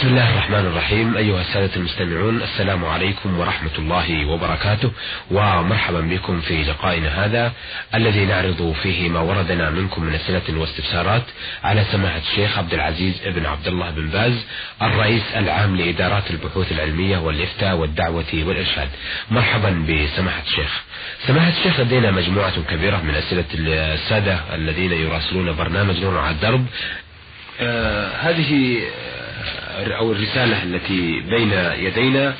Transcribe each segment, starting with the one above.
بسم الله الرحمن الرحيم. أيها السادة المستمعون السلام عليكم ورحمة الله وبركاته. ومرحبا بكم في لقائنا هذا الذي نعرض فيه ما وردنا منكم من أسئلة واستفسارات على سماحة الشيخ عبد العزيز بن عبد الله بن باز الرئيس العام لإدارات البحوث العلمية والإفتاء والدعوة والإرشاد. مرحبا بسماحة الشيخ. سماحة الشيخ لدينا مجموعة كبيرة من أسئلة السادة الذين يراسلون برنامج نور على الدرب. آه هذه أو الرسالة التي بين يدينا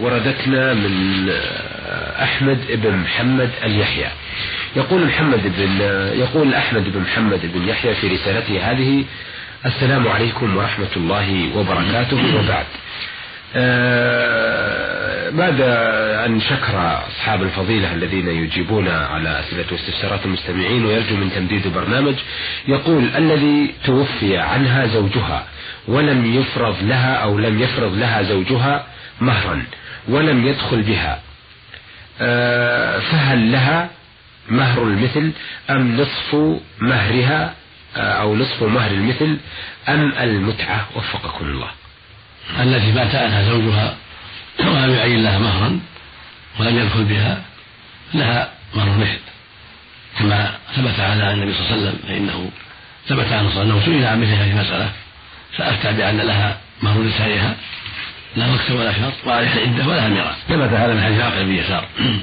وردتنا من أحمد بن محمد اليحيى. يقول محمد بن يقول أحمد بن محمد بن يحيى في رسالته هذه السلام عليكم ورحمة الله وبركاته. وبعد. آه بعد أن شكر أصحاب الفضيلة الذين يجيبون على أسئلة واستفسارات المستمعين ويرجو من تمديد البرنامج يقول الذي توفي عنها زوجها ولم يفرض لها أو لم يفرض لها زوجها مهرا ولم يدخل بها آه فهل لها مهر المثل أم نصف مهرها آه أو نصف مهر المثل أم المتعة؟ وفقكم الله. التي مات عنها زوجها ولم يعين لها مهرا ولم يدخل بها لها مهر مثل كما ثبت على النبي صلى الله عليه وسلم فإنه ثبت عنه صلى الله عليه وسلم سئل عن مثل هذه المسألة فأفتى بأن لها مهر نسائها لا وقت ولا شرط وعليها العدة ولها ميراث. ثبت هذا من حديث عقل بن يسار.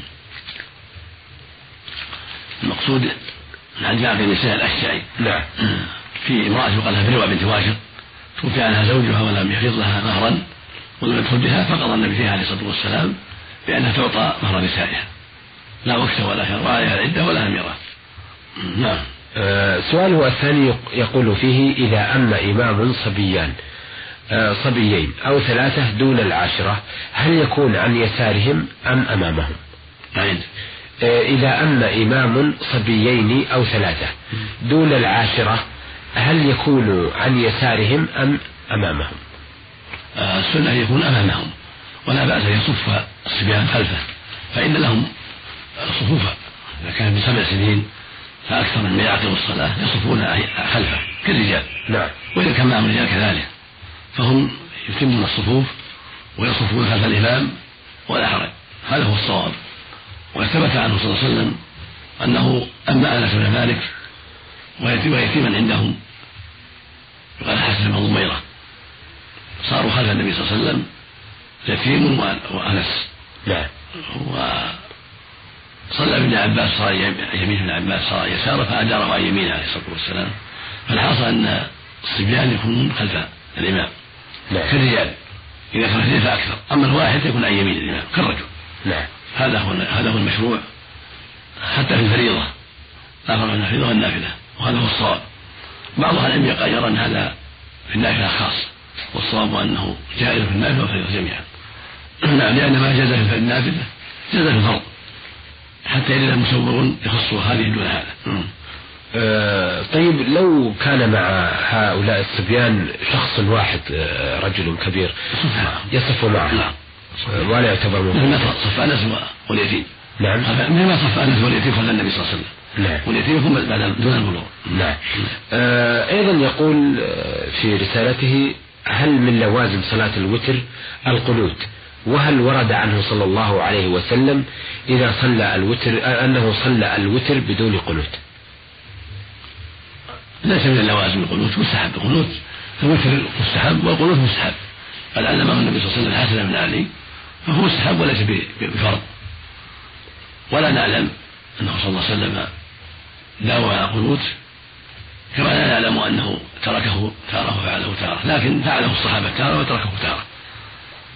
المقصود من حديث عقل بن يسار الأشجعي. نعم. في امرأة يقال لها بروى بنت واشق توفي عنها زوجها ولم يحفظ لها مهرا. ولم يدخل بها فقضى النبي فيها عليه الصلاة والسلام بأنها تعطى مهر نسائها. لا وقت ولا شر وعليها العدة ولا ميراث. نعم. آه سؤاله الثاني يقول فيه إذا أما إمام صبيان آه صبيين أو ثلاثة دون العاشرة هل يكون عن يسارهم أم أمامهم؟ نعم. آه إذا أما إمام صبيين أو ثلاثة دون العاشرة هل يكون عن يسارهم أم أمامهم؟ السنة يكون أمامهم. ولا بأس أن يصف الصبيان خلفه فإن لهم صفوفا. إذا كان من سبع سنين فأكثر من يعقب الصلاة يصفون خلفه كالرجال. نعم. وإذا كان معهم الرجال كذلك فهم يتمون الصفوف ويصفون خلف الإمام ولا حرج. هذا هو الصواب. وثبت عنه صلى الله عليه وسلم أنه أما أنس بن مالك ويتيما عندهم يقال حسن بن ضميرة صاروا خلف النبي صلى الله عليه وسلم يتيم وأنس. نعم. صلى ابن عباس صار يمين ابن عباس صار يساره فأداره عن يمينه عليه الصلاة والسلام. فالحاصل أن الصبيان يكونون خلف الإمام. نعم. كالرجال. إذا كان اثنين فأكثر أما الواحد يكون عن يمين الإمام كالرجل. نعم. هذا هو هذا هو المشروع. حتى في الفريضة. لا فرق بين الفريضة والنافلة. وهذا هو الصواب. بعض أهل العلم يرى أن هذا في النافلة خاص. والصواب أنه جائز في النافلة والفريضة جميعا. نعم لأن ما جاز في النافلة جاز في الفرض حتى إذا مسور يخص هذه دون هذا. آه طيب لو كان مع هؤلاء الصبيان شخص واحد آه رجل كبير يصف معه؟ نعم. ولا يعتبر مثل ما صف أنس واليتيم. نعم. مثل ما صف أنس واليتيم خلف النبي صلى الله عليه وسلم. نعم. واليتيم يكون بعد دون البلوغ. نعم. آه أيضا يقول في رسالته هل من لوازم صلاة الوتر القنوت؟ وهل ورد عنه صلى الله عليه وسلم إذا صلى الوتر أنه صلى الوتر بدون قنوت؟ ليس من اللوازم القنوت مستحب. القنوت الوتر مستحب والقنوت مستحب. قد علمه النبي صلى الله عليه وسلم الحسن بن علي فهو مستحب وليس بفرض. ولا نعلم أنه صلى الله عليه وسلم داوى على قنوت كما لا نعلم أنه تركه تاره فعله تاره لكن فعله الصحابة تاره وتركه تاره.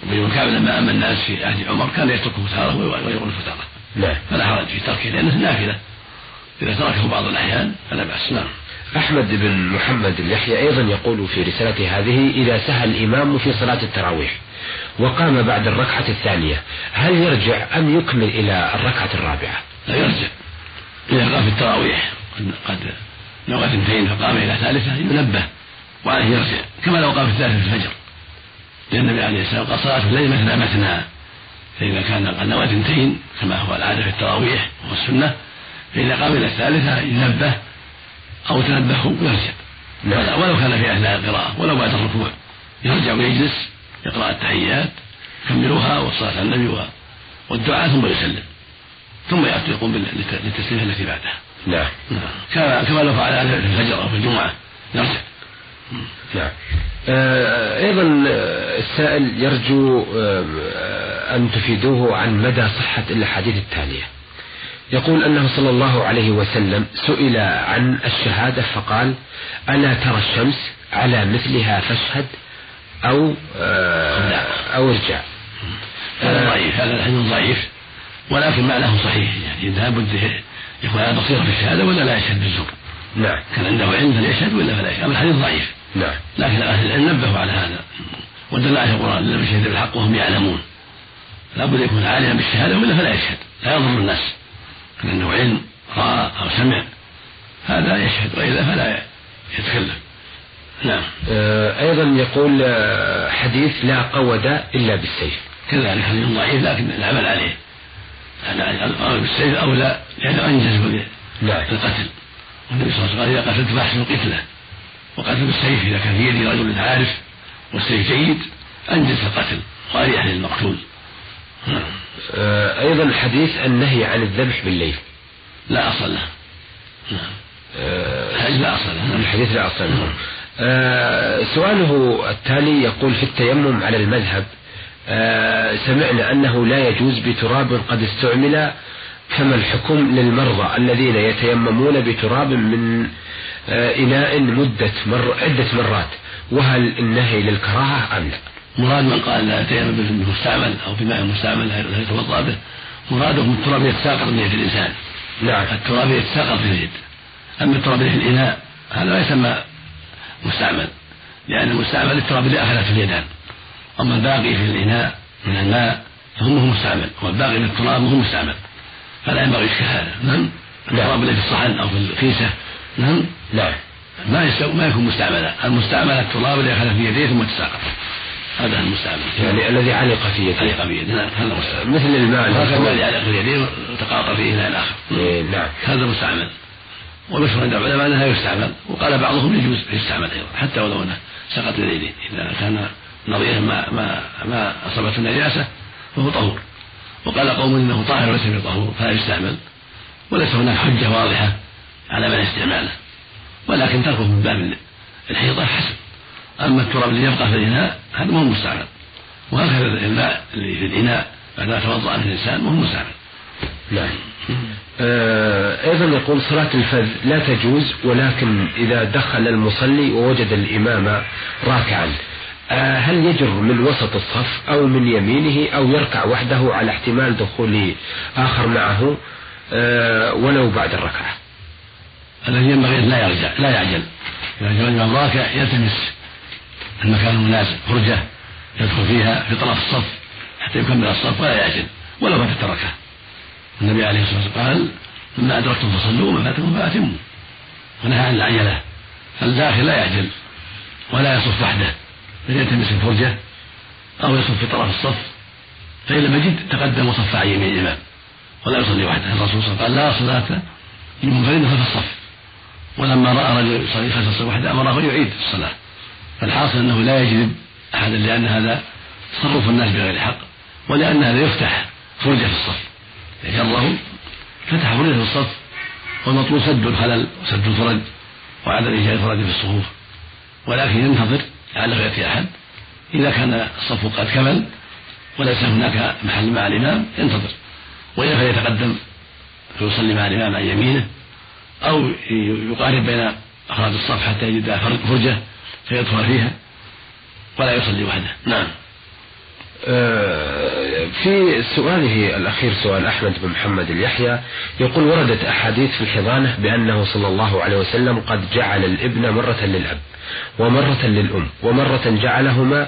ابن كعب لما اما الناس في عهد عمر كان يتركه تاره ويقول تاره. نعم. فلا حرج في تركه لأنه نافلة. إذا تركه بعض الأحيان فلا بأس. نعم. أحمد بن محمد اليحيى أيضا يقول في رسالته هذه إذا سهى الإمام في صلاة التراويح وقام بعد الركعة الثانية هل يرجع أم يكمل إلى الركعة الرابعة؟ لا يرجع. إذا قام في التراويح قد نوى اثنتين فقام إلى ثالثة ينبه وعليه يرجع كما لو قام في الثالثة في الفجر. لأن النبي عليه السلام قال صلاة الليل مثنى مثنى. فإذا كان قد نوى اثنتين كما هو العادة في التراويح والسنة فإذا قام إلى الثالثة ينبه أو تنبهوا ويرجع ولو كان في أثناء القراءة ولو بعد الركوع يرجع ويجلس يقرأ التحيات يكملوها والصلاة على النبي والدعاء ثم يسلم. ثم يقوم بالتسليمة التي بعدها. نعم نعم كما كما لو فعل في الفجر أو في الجمعة. يرجع نعم. آه، أيضا آه، السائل يرجو آه، أن تفيدوه عن مدى صحة الأحاديث التالية. يقول أنه صلى الله عليه وسلم سئل عن الشهادة فقال ألا ترى الشمس على مثلها فاشهد أو أو ارجع. هذا ضعيف هذا الحديث ضعيف ولكن معناه صحيح. يعني لابد يكون على بصيرة في الشهادة ولا لا يشهد بالزور؟ نعم. كان عنده علم فليشهد ولا فلا يشهد؟ أما الحديث ضعيف. نعم. لكن أهل العلم نبهوا على هذا. ودل عليه القرآن لم يشهد بالحق وهم يعلمون لابد يكون عالما بالشهادة ولا فلا يشهد. لا يضر الناس. كان عنده علم رأى أو سمع. هذا يشهد وإلا فلا يتكلم. نعم. آه أيضا يقول آه، حديث لا قود إلا بالسيف. كذلك حديث ضعيف لكن العمل عليه. القول بالسيف أولى لأنه أنجز نعم القتل. والنبي صلى الله عليه وسلم قال إذا قتلت فأحسن القتلة. وقتل بالسيف إذا كان في يد رجل عارف والسيف جيد أنجز القتل. وأريح للمقتول. آه أيضا حديث النهي عن الذبح بالليل. لا أصل له. آه لا أصل له. الحديث لا أصل له. آه سؤاله التالي يقول في التيمم على المذهب سمعنا أنه لا يجوز بتراب قد استعمل كما الحكم للمرضى الذين يتيممون بتراب من آه إناء مدة مر عدة مرات. وهل النهي للكراهة أم لا؟ مراد من قال لا يتيمم بالمستعمل أو بماء مستعمل لا يتوضأ به؟ مراده التراب يتساقط من يد الإنسان. نعم. التراب يتساقط في اليد أما التراب في الإناء هذا لا يسمى مستعمل لأن المستعمل التراب اللي أخذته اليدان أما الباقي في الإناء من الماء فهو هو مستعمل والباقي من التراب هو مستعمل. فلا ينبغي إشكال هذا نعم. التراب الذي في الصحن أو في الكيسة نعم؟ نعم. ما يستوى ما يكون مستعملا. المستعمل التراب اللي أخذ في يديه ثم تساقط. هذا المستعمل. يعني الذي علق في يده علق في يده نعم هذا مستعمل. مثل الماء الذي علق في يديه وتقاطع فيه إلى الآخر إيه، نعم. هذا مستعمل. والمشهور عند العلماء انها يستعمل. وقال بعضهم يجوز يستعمل أيضا حتى ولو أنه سقط من يديه إذا كان نظيرا ما ما ما أصابته النجاسه فهو طهور. وقال قوم إنه طاهر وليس بطهور فلا يستعمل. وليس هناك حجة واضحة على من استعماله. ولكن تركه من باب الحيطه حسن. أما التراب اللي يبقى في الإناء هذا مو مستعمل. وهكذا الماء اللي في الإناء بعد ما توضأ من الإنسان مو مستعمل. نعم. آه أيضا يقول صلاة الفذ لا تجوز ولكن إذا دخل المصلي ووجد الإمام راكعا. هل يجر من وسط الصف أو من يمينه أو يركع وحده على احتمال دخول آخر معه؟ آه ولو بعد الركعة. الذي ينبغي أن لا يرجع لا يعجل. إذا كان الامام راكع يلتمس. المكان المناسب فرجه يدخل فيها في طرف الصف حتى يكمل الصف ولا يعجل ولو فاتت ركعه النبي عليه الصلاة والسلام قال مما أدركتم فصلوا وما فاتكم فأتموا. ونهى عن العجلة. فالداخل لا يعجل ولا يصف وحده. بل يلتمس الفرجه أو يصف في طرف الصف فإن لم يجد تقدم وصف عن يمين الإمام. ولا يصلي وحده. الرسول صلى الله عليه وسلم قال لا صلاة لمنفرد خلف الصف. ولما رأى رجل يصلي خلف الصف وحده أمره يعيد الصلاة. فالحاصل أنه لا يجذب أحدا لأن هذا تصرف الناس بغير حق ولأن هذا يفتح فرجة في الصف. جره فتح فرجة في الصف والمطلوب سد الخلل وسد الفرج وعدم إيجاد الفرج في الصفوف. ولكن ينتظر لعله يأتي أحد. إذا كان الصف قد كمل وليس هناك محل مع الإمام ينتظر. والا فيتقدم فيصلي مع الإمام عن يمينه أو يقارب بين افراد الصف حتى يجد فرجة فيدخل فيها ولا يصلي وحده. نعم. آه، في سؤاله الأخير سؤال أحمد بن محمد اليحيى يقول وردت أحاديث في الحضانة بأنه صلى الله عليه وسلم قد جعل الإبن مرة للأب ومرة للأم ومرة جعلهما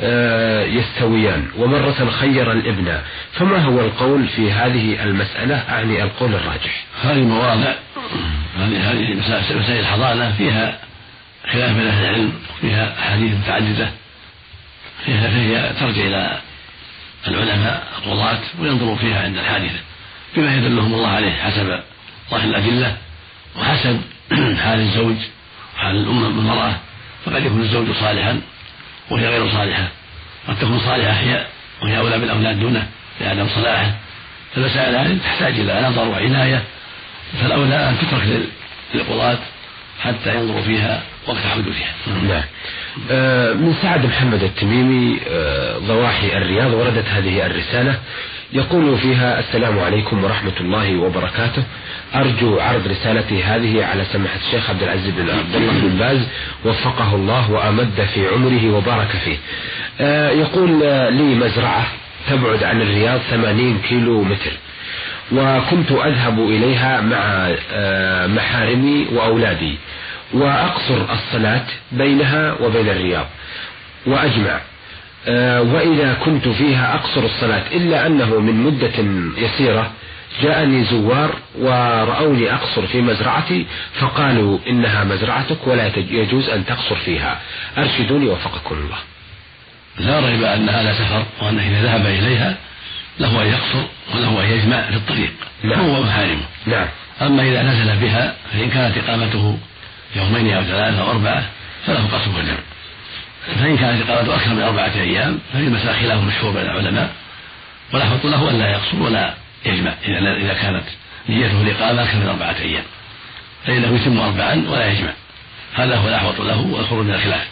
آه، يستويان ومرة خير الإبن. فما هو القول في هذه المسألة؟ أعني القول الراجح. هذه مواضع هذه هذه مسائل الحضانة فيها خلاف بين أهل العلم فيها أحاديث متعددة فيها فهي ترجع إلى العلماء القضاة وينظروا فيها عند الحادثة بما يدلهم الله عليه حسب ظاهر الأدلة وحسب حال الزوج وحال الأم المرأة. فقد يكون الزوج صالحا وهي غير صالحة. قد تكون صالحة هي وهي أولى بالأولاد دونه لعدم صلاحه. فالمسائل هذه تحتاج إلى نظر وعناية. فالأولى أن تترك للقضاة حتى ينظروا فيها وقت حدوثها نعم. آه من سعد محمد التميمي آه ضواحي الرياض وردت هذه الرسالة. يقول فيها السلام عليكم ورحمة الله وبركاته. أرجو عرض رسالتي هذه على سماحة الشيخ عبد العزيز بن عبد الله بن باز وفقه الله وأمد في عمره وبارك فيه. آه يقول لي مزرعة تبعد عن الرياض ثمانين كيلو متر وكنت أذهب إليها مع آه، محارمي وأولادي. وأقصر الصلاة بينها وبين الرياض. وأجمع. آه، وإذا كنت فيها أقصر الصلاة إلا أنه من مدة يسيرة جاءني زوار ورأوني أقصر في مزرعتي فقالوا إنها مزرعتك ولا يجوز أن تقصر فيها. أرشدوني وفقكم الله. لا ريب أن هذا سفر وأنه إذا ذهب إليها له أن يقصر وله أن يجمع في الطريق نعم. هو محارمه نعم. أما إذا نزل بها فإن كانت إقامته يومين أو ثلاثة أو أربعة فله قصر والجمع فإن كانت إقامته أكثر من أربعة أيام ففي المسألة خلاف مشهور بين العلماء. والأحوط له أن لا يقصر ولا يجمع إذا إذا كانت نيته الإقامة أكثر من أربعة أيام. فإنه يتم أربعا ولا يجمع. هذا هو الأحوط له والخروج من الخلاف.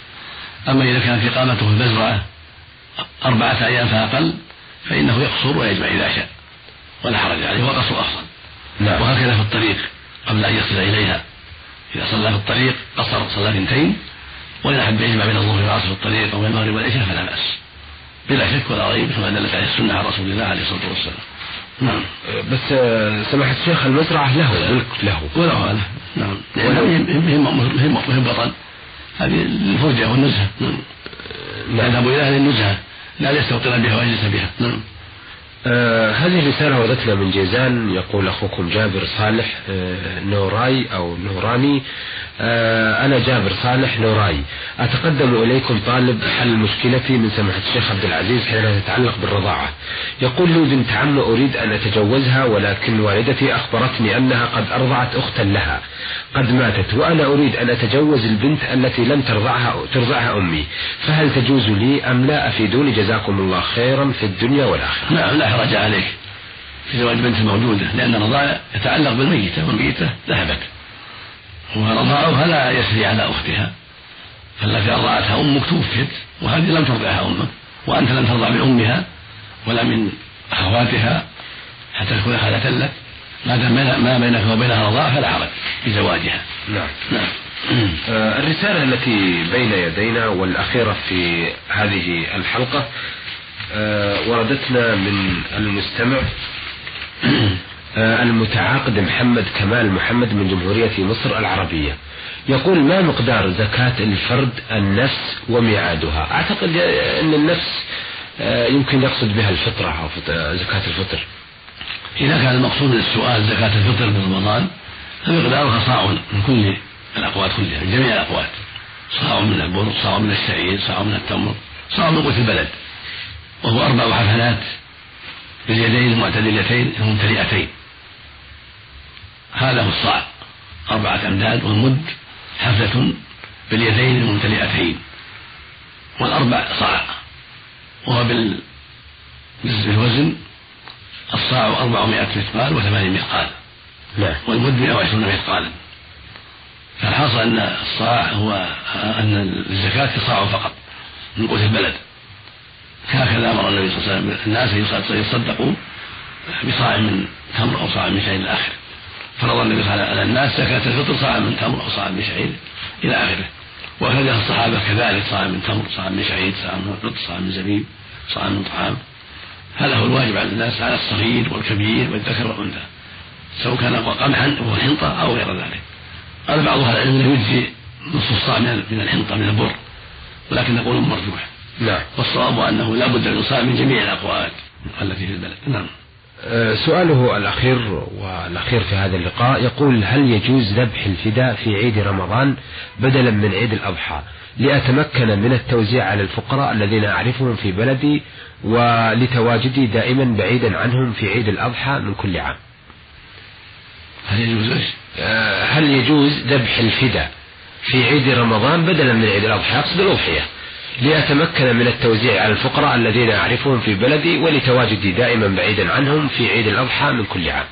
أما إذا كانت إقامته في المزرعة أربعة أيام فأقل فإنه يقصر ويجمع إذا شاء. ولا حرج عليه والقصر أفضل نعم. وهكذا في الطريق قبل أن يصل إليها. إذا صلى في الطريق قصر صلى اثنتين وإن أحب يجمع بين الظهر والعصر في الطريق أو بين المغرب والعشاء فلا بأس. بلا شك ولا ريب كما دلت عليه السنة عن رسول الله عليه الصلاة والسلام. نعم. بس آه، سماحة الشيخ المزرعة له ملك له. وله له. نعم. لأنه هي بطن. هذه الفرجة والنزهة. نعم. يذهب إلى أهل النزهة. لا يستوطن بها ويجلس بها. نعم. آه هذه رسالة وردتنا من جيزان يقول أخوكم جابر صالح آه نوراي أو نوراني. أنا جابر صالح نوراي أتقدم إليكم طالب حل مشكلتي من سماحة الشيخ عبد العزيز حينها تتعلق بالرضاعة. يقول لي بنت عم أريد أن أتجوزها ولكن والدتي أخبرتني أنها قد أرضعت أختا لها. قد ماتت وأنا أريد أن أتجوز البنت التي لم ترضعها ترضعها أمي. فهل تجوز لي أم لا؟ أفيدوني. جزاكم الله خيرا في الدنيا والآخرة. نعم لا حرج عليك. في زواج بنت موجودة لأن الرضاعة يتعلق بالميتة والميتة ذهبت. ورضاعها لا يسري على أختها. فالتي أرضعتها أمك توفيت وهذه لم ترضعها أمك وأنت لم ترضع من أمها ولا من أخواتها حتى تكون خالة لك. ما دام ما بينك وبينها رضاعة فلا حرج في زواجها. نعم. نعم. آه الرسالة التي بين يدينا والأخيرة في هذه الحلقة آه وردتنا من المستمع. المتعاقد محمد كمال محمد من جمهورية مصر العربية. يقول ما مقدار زكاة الفرد النفس وميعادها؟ أعتقد أن النفس آه، يمكن يقصد بها الفطرة أو زكاة الفطر. إذا كان المقصود السؤال زكاة الفطر من رمضان فمقدارها صاع من كل الأقوات كلها من جميع الأقوات. صاع من البر صاع من الشعير صاع من التمر صاع من قوت البلد. وهو أربع حفنات باليدين المعتدلتين الممتلئتين. هذا هو الصاع. أربعة أمداد والمد حفلة باليدين الممتلئتين. والأربع صاع. وهو بالوزن الصاع أربعمائة مثقال وثمانين مثقال نعم. والمد مئة وعشرون مثقالا فالحاصل أن الصاع هو أن الزكاة صاع فقط من قوت البلد. هكذا أمر النبي صلى الله عليه وسلم. الناس أن يصدقوا بصاع من تمر أو صاع من شيء إلى آخره فرض النبي صلى الله عليه وسلم على الناس زكاة الفطر صاع من تمر أو صاع من شعير إلى آخره. وكذا الصحابة كذلك صاع من تمر صاع من شعير صاع من رطب صاع من زبيب صاع من طعام. هذا هو الواجب على الناس على الصغير والكبير والذكر والأنثى سواء كان قمحا حنطة أو غير ذلك. قال بعض أهل العلم أنه يجزي نصف الصاع من الحنطة من البر ولكن نقول مرجوح. نعم والصواب أنه لا بد من صاع من جميع الأقوات التي في البلد. نعم. سؤاله الأخير والأخير في هذا اللقاء يقول هل يجوز ذبح الفداء في عيد رمضان بدلا من عيد الأضحى لأتمكن من التوزيع على الفقراء الذين أعرفهم في بلدي ولتواجدي دائما بعيدا عنهم في عيد الأضحى من كل عام؟ هل يجوز أه، هل يجوز ذبح الفداء في عيد رمضان بدلا من عيد الأضحى؟ أقصد الأضحية. لأتمكن من التوزيع على الفقراء الذين أعرفهم في بلدي ولتواجدي دائما بعيدا عنهم في عيد الأضحى من كل عام.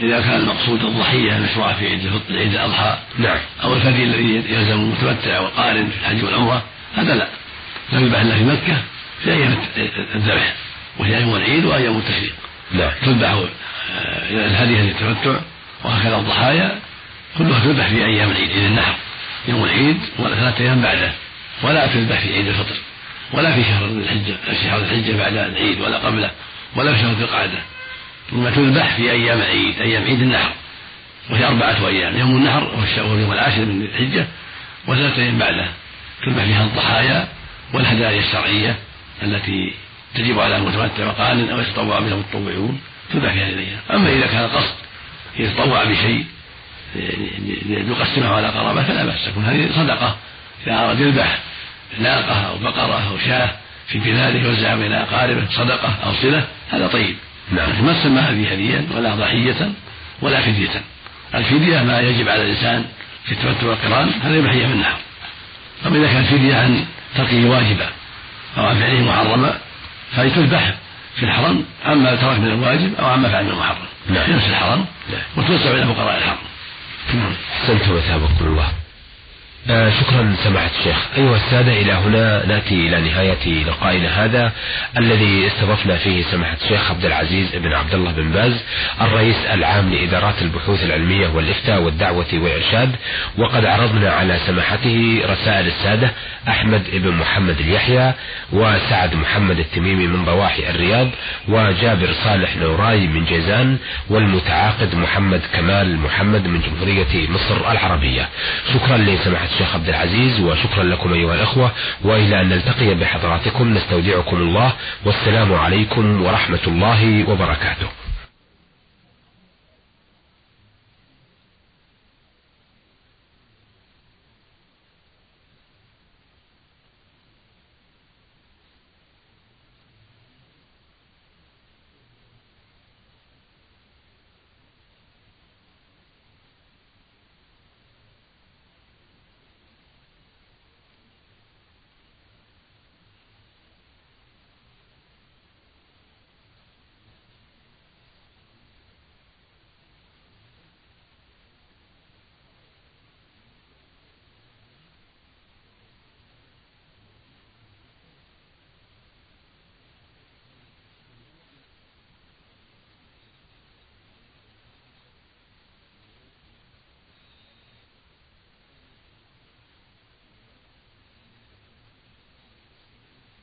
إذا كان المقصود الضحية مشروعة في عيد الفطر عيد الأضحى نعم. أو الفدي الذي يلزم المتمتع والقارن في الحج والعمرة هذا لا. لا يذبح إلا في مكة في أيام الذبح وهي أيام العيد وأيام التشريق. نعم. تذبح آه، الهدي للتمتع وهكذا الضحايا كلها تذبح في أيام العيد عيد النحر يوم العيد وثلاثة أيام بعده. ولا تذبح في عيد الفطر ولا في شهر الحجة شهر الحجة بعد العيد ولا قبله ولا في شهر القعدة. إنما تذبح في أيام العيد أيام عيد النحر وهي أربعة أيام يوم النحر وهو اليوم العاشر من الحجة وثلاثة أيام بعده تذبح فيها الضحايا والهدايا الشرعية التي تجب على المتمتع وقال أو يتطوع بها المتطوعون. تذبح في هذه الأيام أما إذا كان قصد يتطوع بشيء يقسمه على قرابة فلا بأس. تكون هذه صدقة. إذا أراد يذبح ناقة أو بقرة أو شاة في بلاده يوزعها بين أقاربه صدقة أو صلة هذا طيب نعم لكن ما سمى هذه هديا ولا ضحية ولا فدية الفدية ما يجب على الإنسان في التمتع والقران هذا يبحيه من أما إذا كان فدية عن تركه واجبا أو عن فعله محرما فلتذبح في الحرم عما ترك من الواجب أو عما فعل من المحرم نعم. في نفس الحرم نعم. وتوسع إلى فقراء الحرم نعم. أحسنتم وثابكم الله آه شكرا سماحة الشيخ. أيها السادة إلى هنا نأتي إلى نهاية لقائنا هذا الذي استضفنا فيه سماحة الشيخ عبد العزيز بن عبد الله بن باز الرئيس العام لإدارات البحوث العلمية والإفتاء والدعوة والإرشاد. وقد عرضنا على سماحته رسائل السادة أحمد بن محمد اليحيى وسعد محمد التميمي من ضواحي الرياض وجابر صالح نوراي من جيزان والمتعاقد محمد كمال محمد من جمهورية مصر العربية. شكرا لسماحة الشيخ عبد العزيز وشكرا لكم أيها الأخوة وإلى أن نلتقي بحضراتكم نستودعكم الله والسلام عليكم ورحمة الله وبركاته.